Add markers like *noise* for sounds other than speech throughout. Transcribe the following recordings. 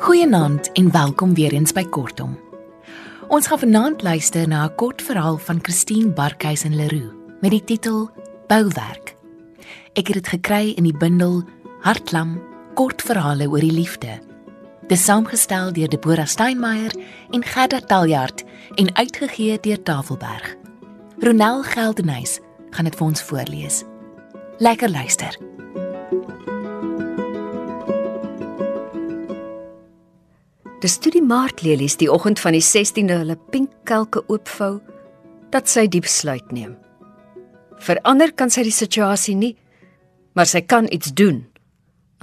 Goeienaand en welkom weer eens by Kortom. Ons gaan vanaand luister na 'n kort verhaal van Christine Barkhuizen Leroux met die titel Bouwerk. Ek het dit gekry in die bundel Hartlam kort verhale oor die liefde. Dit is saamgestel deur Deborah Steinmeier en Gerda Taljard en uitgegee deur Tafelberg. Ronel Geldenhuys gaan dit vir ons voorlees. Lekker luister. Dis toe die maartlelies die oggend van die 16de hulle pink kelke oopvou dat sy diep sluit neem. Verander kan sy die situasie nie, maar sy kan iets doen.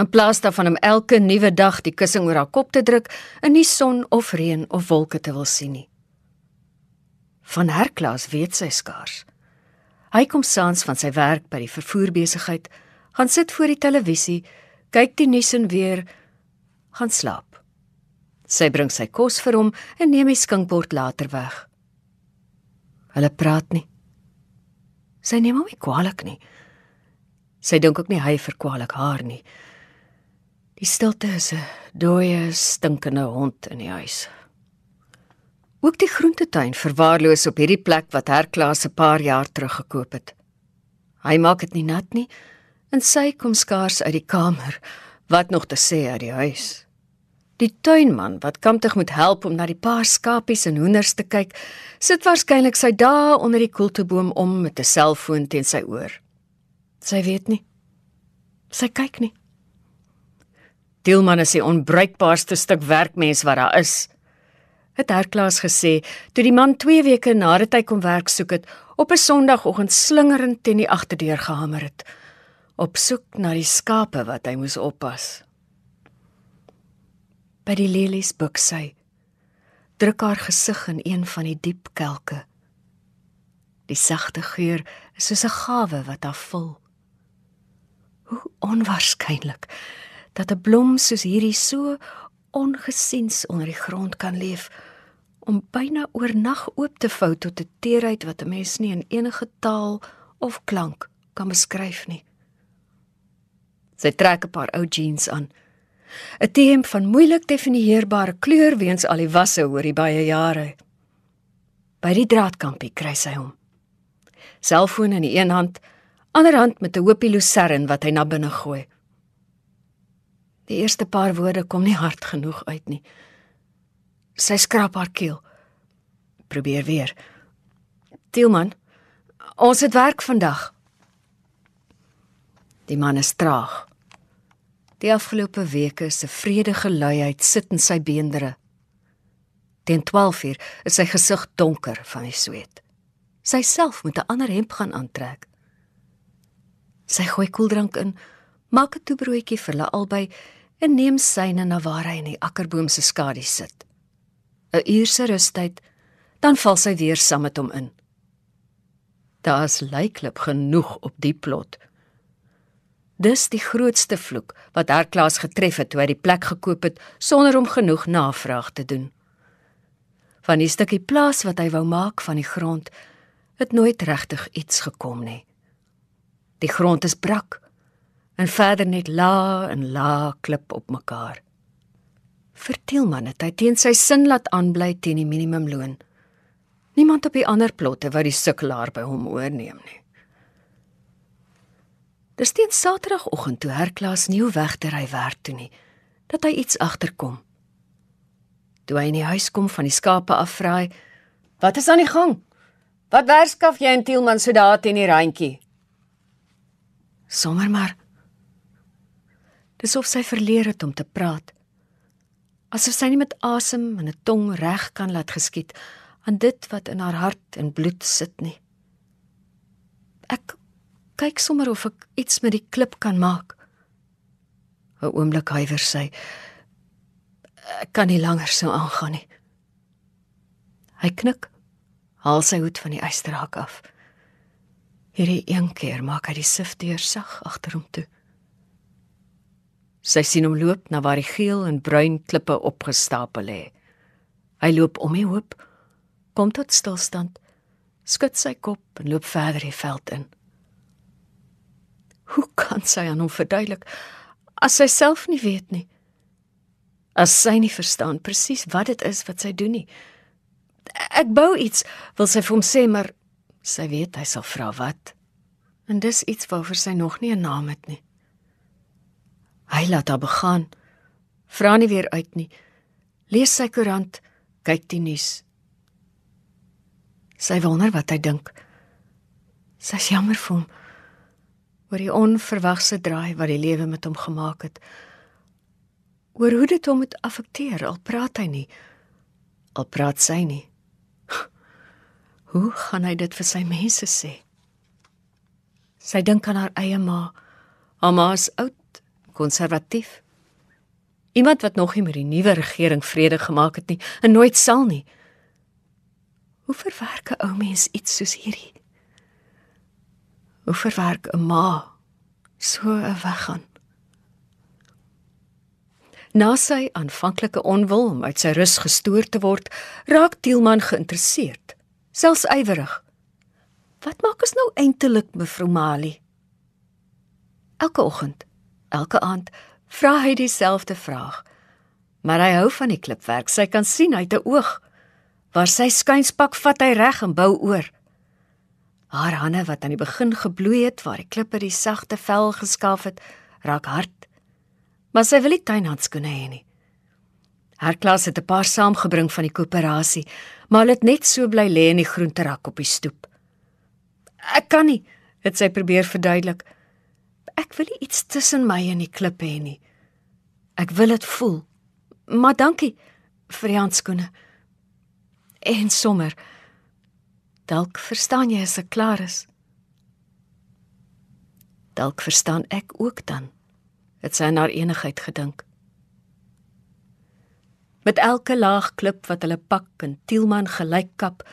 In plaas daarvan om elke nuwe dag die kussing oor haar kop te druk en nie son of reën of wolke te wil sien nie. Van Herklaas weet sy skaars. Hy kom saans van sy werk by die vervoerbesigheid, gaan sit voor die televisie, kyk die nuus en weer gaan slaap. Sy bring sy kos vir hom en neem die skinkbord later weg. Hulle praat nie. Sy neem hom nie kwaadlik nie. Sy dink ook nie hy verkwalik haar nie. Die stilte is 'n dooie, stinkende hond in die huis. Ook die groentetuin verwaarloos op hierdie plek wat Herklaas 'n paar jaar terug gekoop het. Hy maak dit nie nat nie en sy kom skaars uit die kamer, wat nog te sê uit die huis. Die tuinman wat kamptig moet help om na die paar skapies en hoenders te kyk, sit waarskynlik sy dae onder die koelteboom om met 'n selfoon teen sy oor. Sy weet nie. Sy kyk nie. Dielman is die onbruikbaarste stuk werkmens wat daar is. Het Herklaas gesê toe die man 2 weke nadat hy kom werk soek het op 'n Sondagoggend slingerend teen die agterdeur gehamer het op soek na die skape wat hy moes oppas. By die lelies buik sy. Druk haar gesig in een van die diep kelke. Die sagte geur is soos 'n gawe wat haar vul. Hoe onwaarskynlik dat 'n blom soos hierdie so ongesiens onder die grond kan leef om byna oornag oop te vou tot 'n teerheid wat 'n mens nie in enige taal of klank kan beskryf nie. Sy trek 'n paar ou jeans aan. 'n Teem van moeilik definieerbare kleur weens al die wasse oor die baie jare. By die draadkampie kry sy hom. Selfoon in die een hand, ander hand met 'n hoopie lucern wat hy na binne gooi. Die eerste paar woorde kom nie hard genoeg uit nie. Sy skrap haar keel. Probeer weer. Tielman, ons het werk vandag. Die man is traag. Die afgelope weke se vredige luiheid sit in sy beendere. Teen 12uur is sy gesig donker van die sweet. Sy self moet 'n ander hemp gaan aantrek. Sy gooi koeldrank in, maak 'n toebroodjie vir hulle albei en neem syne na waar hy in die akkerboom se skadu sit. 'n Uur se rustyd, dan val sy weer saam met hom in. Daar's lyklik genoeg op die plot. Dis die grootste vloek wat Herklaas getref het toe hy die plek gekoop het sonder om genoeg navraag te doen. Van die stukkie plaas wat hy wou maak van die grond, het nooit regtig iets gekom nie. Die grond is brak en verder net la en la klip op mekaar. Vertel man het hy teen sy sin laat aanbly teen die minimumloon. Niemand op die ander plotte wou die sukkelaar by hom oorneem nie. Dis teen Saterdagoggend toe Herklaas nie weg te ry werk toe nie, dat hy iets agterkom. Toe hy in die huis kom van die skape afvraai, "Wat is aan die gang? Wat werskaf jy in Tielman so daar teen die randjie?" Sommer maar. Dis of sy verleer het om te praat. Asof sy nie met asem en 'n tong reg kan laat geskied aan dit wat in haar hart en bloed sit nie. Kyk sommer of ek iets met die klip kan maak. 'n Oomblik huiwer sy. Ek kan nie langer so aangaan nie. Hy knik. Haal sy hoed van die eysterhak af. Hierdie een keer maak hy die sifdeur sag agter hom toe. Sy sien hom loop na waar die geel en bruin klippe opgestapel lê. Hy loop om die hoop, kom tot stilstand, skud sy kop en loop verder die veld in. Hoe kan sy aan hom verduidelik as sy self nie weet nie? As sy nie verstaan presies wat dit is wat sy doen nie. Ek bou iets, wil sy vir hom sê, maar sy weet hy sal vra wat. En dis iets waaroor sy nog nie 'n naam het nie. Hy laat haar begaan. Vra nie weer uit nie. Lees sy koerant, kyk die nuus. Sy wonder wat hy dink. Sy's jammer vir hom oor die onverwagse draai wat die lewe met hom gemaak het. Oor hoe dit hom het affekteer, al praat hy nie. Al praat sy nie. *laughs* Hoe gaan hy dit vir sy mense sê? Sy dink aan haar eie ma. Haar ma is oud, konservatief. Iemand wat nog nie met die nuwe regering vrede gemaak het nie en nooit sal nie. Hoe verwerk 'n ou mens iets soos hierdie? Hoe verwerk 'n ma so 'n weggaan? Na sy aanvanklike onwil om uit sy rus gestoor te word, raak Tielman geïnteresseerd, selfs ywerig. Wat maak ons nou eintlik, mevrou Mali? Elke oggend, elke aand vra hy dieselfde vraag. Maar hy hou van die klipwerk. Sy kan sien hy het 'n oog. Waar sy skuinspak vat hy reg en bou oor. Haar hande wat aan die begin gebloei het waar die klippe die sagte vel geskaaf het, raak hard. Maar sy wil nie tuinhandskoene hê nie. Haar klas het 'n paar saamgebring van die koöperasie, maar hulle het net so bly lê in die groenterak op die stoep. Ek kan nie, het sy probeer verduidelik. Ek wil nie iets tussen my en die klippe hê nie. Ek wil dit voel. Maar dankie vir die handskoene. En sommer Dalk verstaan jy as ek klaar is. Dalk verstaan ek ook dan. Het sy na enigheid gedink. Met elke laag klip wat hulle pak en Tielman gelyk kap,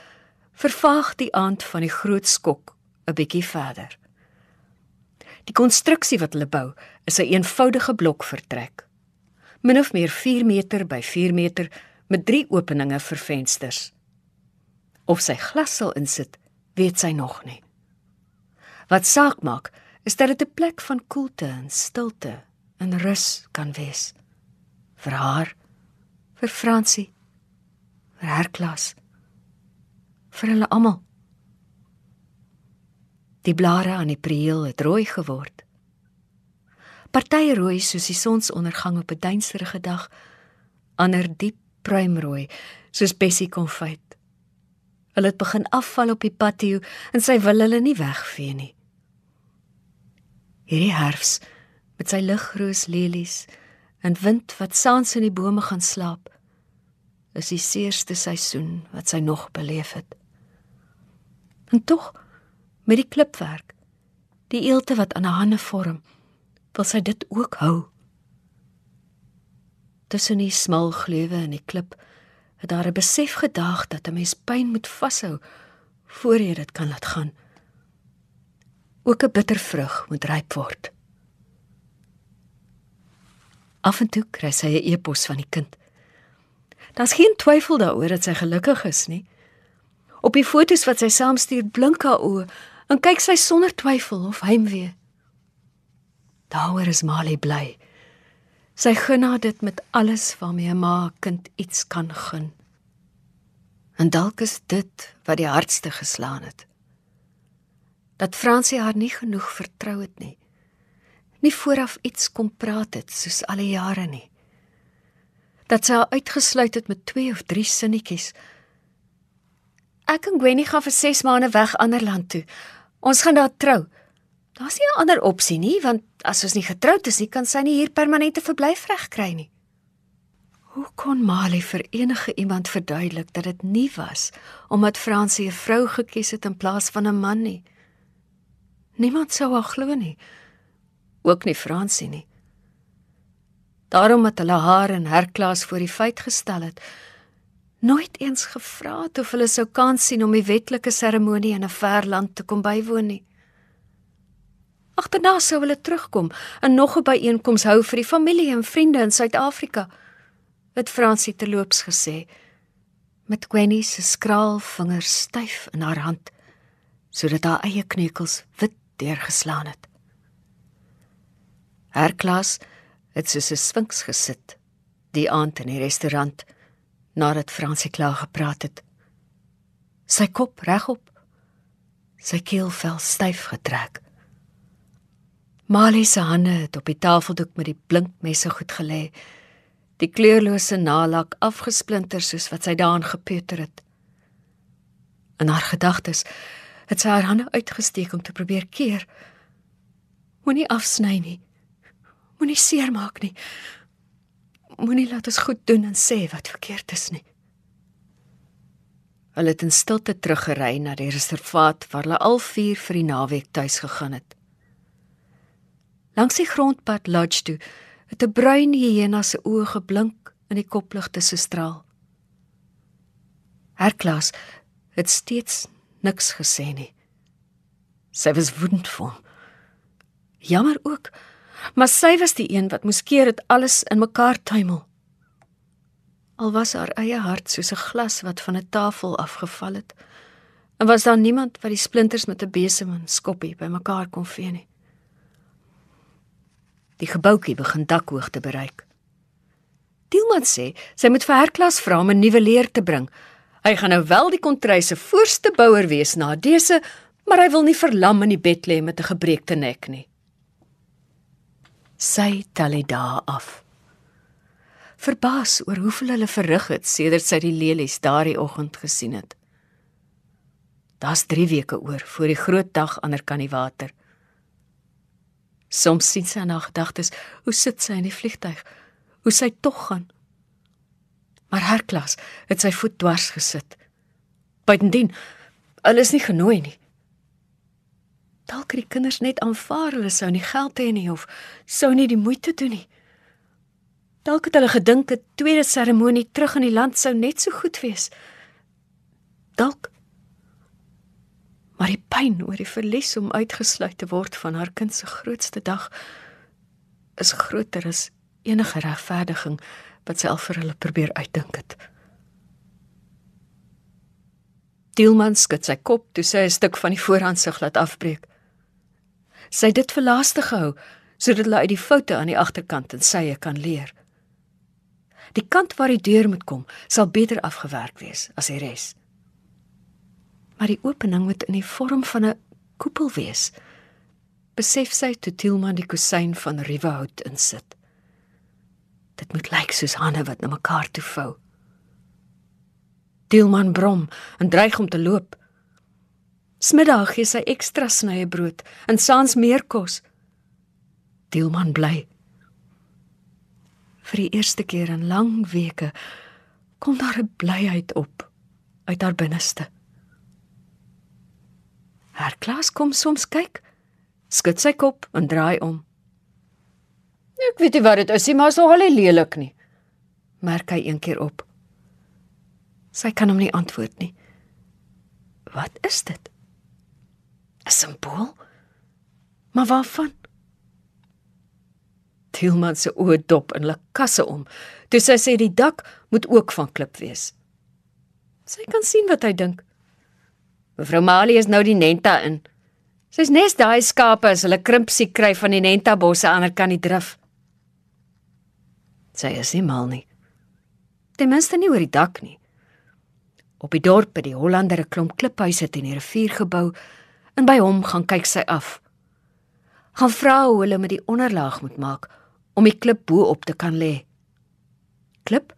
vervaag die aand van die groot skok 'n bietjie verder. Die konstruksie wat hulle bou, is 'n een eenvoudige blokvertrek. Min of meer 4 meter by 4 meter met 3 openinge vir vensters. Of sy glas sal insit, weet sy nog nie. Wat saak maak, is dat dit 'n plek van koelte en stilte en rus kan wees vir haar, vir Fransie, vir haar klas, vir hulle almal. Die blare aan die prieel het rooi geword. Party rooi soos die sonsondergang op 'n duisterige dag, ander diep pruimrooi soos bessie konfyt. Hulle het begin afval op die patio en sy wil hulle nie wegvee nie. Hierdie herfs met sy ligroos lelies en wind wat saans in die bome gaan slaap, is die seerste seisoen wat sy nog beleef het. En tog met die klipwerk, die eelte wat aan haar hande vorm, wil sy dit ook hou. Tussen die smal gleuwe in die klip het daar 'n besef gedaag dat 'n mens pyn moet vashou voor jy dit kan laat gaan. Ook 'n bitter vrug moet ryp word. Af en toe kry sy 'n e-pos van die kind. Daar's geen twyfel daaroor dat sy gelukkig is nie. Op die foto's wat sy saamstuur blink haar oë en kyk sy sonder twyfel of heimwee. Daaroor is Mali bly. Sy gun haar dit met alles waarmee 'n ma kind iets kan gun. En dalk is dit wat die hardste geslaan het. Dat Fransie haar nie genoeg vertrou het nie. Nie vooraf iets kom praat het soos al die jare nie. Dat sy haar uitgesluit het met twee of drie sinnetjies. Ek en Gwenny gaan vir 6 maande weg ander land toe. Ons gaan daar trou. Daar's nie 'n ander opsie nie, want as ons nie getroud is nie, kan sy nie hier permanente verblyfreg kry nie. Hoe kon Mali vir enige iemand verduidelik dat dit nie was omdat Fransie 'n vrou gekies het in plaas van 'n man nie? Niemand sou haar glo nie. Ook nie Fransie nie. Daarom het hulle haar en herklas voor die feit gestel het. Nooit eens gevra het of hulle sou kans sien om die wetlike seremonie in 'n ver land te kom bywoon nie. Agterna sou hulle terugkom en nog 'n byeenkoms hou vir die familie en vriende in Suid-Afrika. Het Fransie terloops gesê met Gwenny se skraal vingers styf in haar hand sodat haar eie kneukels wit deurgeslaan het. Haar klas het soos 'n sphinx gesit die aand in die restaurant nadat Fransie klaar gepraat het. Sy kop regop, sy keelvel styf getrek. Malie se hande het op die tafeldoek met die blinkmesse goed gelê. Die kleurlose nalak afgesplinter soos wat sy daarin gepeuter het. In haar gedagtes het sy haar hande uitgesteek om te probeer keer. Moenie afsny nie. Moenie seermaak nie. Moenie laat ons goed doen en sê wat verkeerd is nie. Hulle het in stilte teruggery na die reservaat waar hulle al vier vir die naweek tuis gegaan het. Langs die grondpad lodge toe het 'n bruin hyena se oë geblink in die kopligte se straal. Herklas het steeds niks gesê nie. Sy was woedend vir hom. Jammer ook, maar sy was die een wat moes keer dat alles in mekaar tuimel. Al was haar eie hart soos 'n glas wat van 'n tafel afgeval het, en was daar niemand wat die splinters met 'n besem en skoppie bymekaar kon vee nie. Die gebouetjie begin dakhoogte bereik. Dielman sê sy moet vir Herklas vra om 'n nuwe leer te bring. Hy gaan nou wel die kontry se voorste bouer wees na dese, maar hy wil nie verlam in die bed lê met 'n gebreekte nek nie. Sy tel dit daar af. Verbaas oor hoeveel hulle verrig het sedert sy die lelies daardie oggend gesien het. Daar's 3 weke oor voor die groot dag aan der kan die water. Soms sien sy na gedagtes, hoe sit sy in die vliegtyg? Hoe sy tog gaan. Maar haar klas het sy voet dwars gesit. Buitendien, hulle is nie genooi nie. Dalk het die kinders net aanvaar hulle sou nie geld hê nie of sou nie die moeite doen nie. Dalk het hulle gedink 'n tweede seremonie terug in die land sou net so goed wees. Dalk maar die pyn oor die verlies om uitgesluit te word van haar kind se grootste dag is groter as enige regverdiging wat sy al vir hulle probeer uitdink het. Dielman skud sy kop toe sy 'n stuk van die voorhandsig laat afbreek. Sy het dit vir laaste gehou sodat hulle uit die foute aan die agterkant en sye kan leer. Die kant waar die deur moet kom, sal beter afgewerk wees as die res maar die opening moet in die vorm van 'n koepel wees. Besef sy toe Tielman die kusyn van Rivehout insit. Dit moet lyk soos hande wat na mekaar toe vou. Tielman brom en dreig om te loop. Smiddag gee sy ekstra snye brood en saans meer kos. Tielman bly. Vir die eerste keer in lang weke kom daar 'n blyheid op uit haar binneste. Haar klas kom soms kyk, skud sy kop en draai om. Ek weet nie wat dit is nie, maar so al lelik nie. Merk hy een keer op. Sy kan hom nie antwoord nie. Wat is dit? 'n Simbool? Maar waarvan? Tilman se oë dop en hulle kasse om. Toe sy sê die dak moet ook van klip wees. Sy kan sien wat hy dink. Mevrou Mali is nou die Nenta in. Sy's nes daai skape as hulle krimpsie kry van die Nenta bosse ander kan die drif. Sy is nie mal nie. Ten minste nie oor die dak nie. Op die dorp by die Hollander 'n klomp kliphuise teen die rivier gebou en by hom gaan kyk sy af. Gaan vra hoe hulle met die onderlaag moet maak om die klip bo op te kan lê. Klip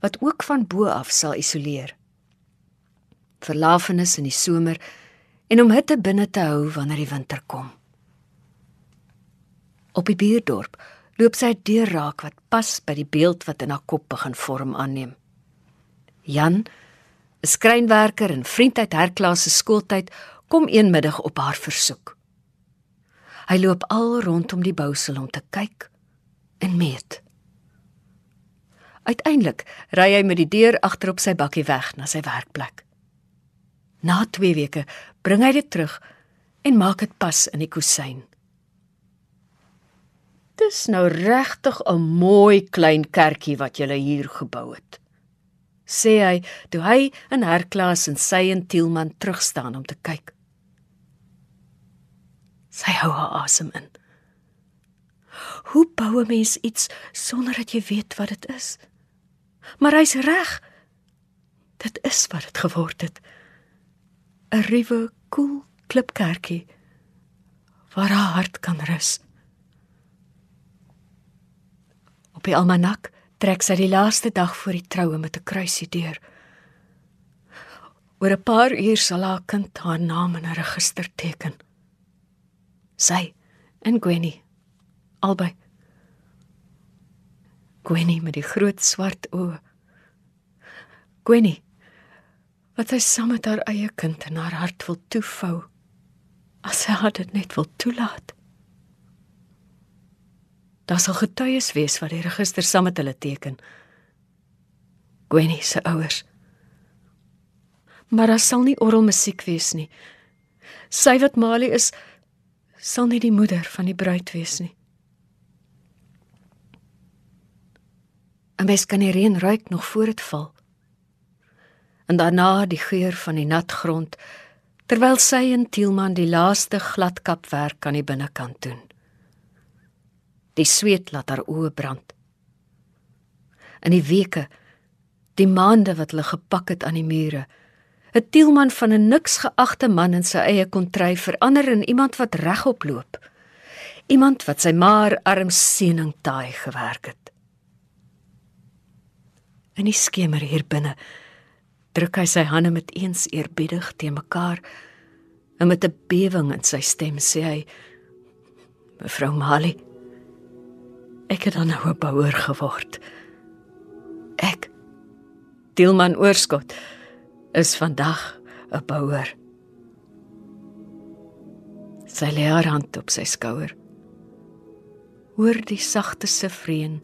wat ook van bo af sal isoleer verlafenis in die somer en om hitte binne te hou wanneer die winter kom. Op die buurdorp loop sy deur raak wat pas by die beeld wat in haar kop begin vorm aanneem. Jan, 'n skrynwerker en vriend uit herklas se skooltyd, kom eenmiddag op haar versoek. Hy loop al rondom die bousel om te kyk en meet. Uiteindelik ry hy met die deur agter op sy bakkie weg na sy werkplek. Na 2 weke bring hy dit terug en maak dit pas in die kusyn. Dis nou regtig 'n mooi klein kerkie wat jy hier gebou het. sê hy toe hy in herklas en sy en Tielman terugstaan om te kyk. Sy hou haar asem in. Hoe bou 'n mens iets sonder dat jy weet wat dit is? Maar hy's reg. Dit is wat dit geword het. 'n Ruwe, koel klipkerkie waar haar hart kan rus. Op die almanak trek sy die laaste dag voor die troue met 'n kruisie deur. Oor 'n paar uur sal haar kind haar naam in 'n register teken. Sy en Gwenny albei. Gwenny met die groot swart oë. Gwenny wat sy saam met haar eie kind in haar hart wil toevou. As sy dit net wil toelaat. Daar sal getuies wees wat die register saam met hulle teken. Gwenny se ouers maar daar sal nie orgelmusiek wees nie. Sy wat Mali is, sal nie die moeder van die bruid wees nie. 'n Mens kan die reën ruik nog voor dit val. En daarna die geur van die nat grond terwyl sy en Tielman die laaste gladkapwerk aan die binnekant doen. Die sweet laat haar oë brand. In die weke, die maande wat hulle gepak het aan die mure, 'n Tielman van 'n niks geagte man in sy eie kontry verander in iemand wat regop loop. Iemand wat sy maar arm seëning taai gewerk het. In die skemer hier binne druk hy sy hande met eens eerbiedig te mekaar en met 'n bewing in sy stem sê hy: "Mevrou Mali, ek het dan nou 'n bouer geword. Ek Tielman oorskot." is vandag 'n bouer. Sy lê haar hand op sy skouer. Hoor die sagte sifreen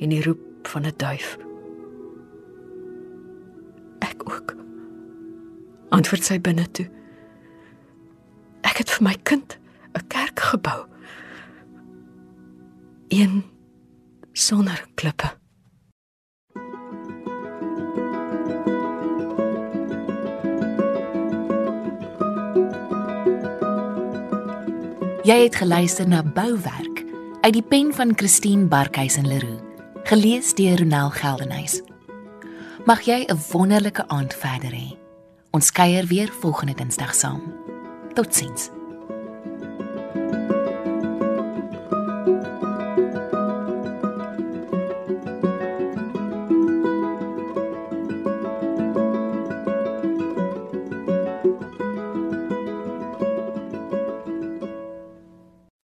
en die roep van 'n duif. Ek ook. Antwoord sy binne toe. Ek het vir my kind 'n kerk gebou. Een sonder klippe. Jy het geluister na Bouwerk uit die pen van Christine Barkhuizen Leroux, gelees deur Ronel Geldenhuys. Mag jy 'n wonderlike aand verder hê. Ons kuier weer volgende Dinsdag saam. Totsiens.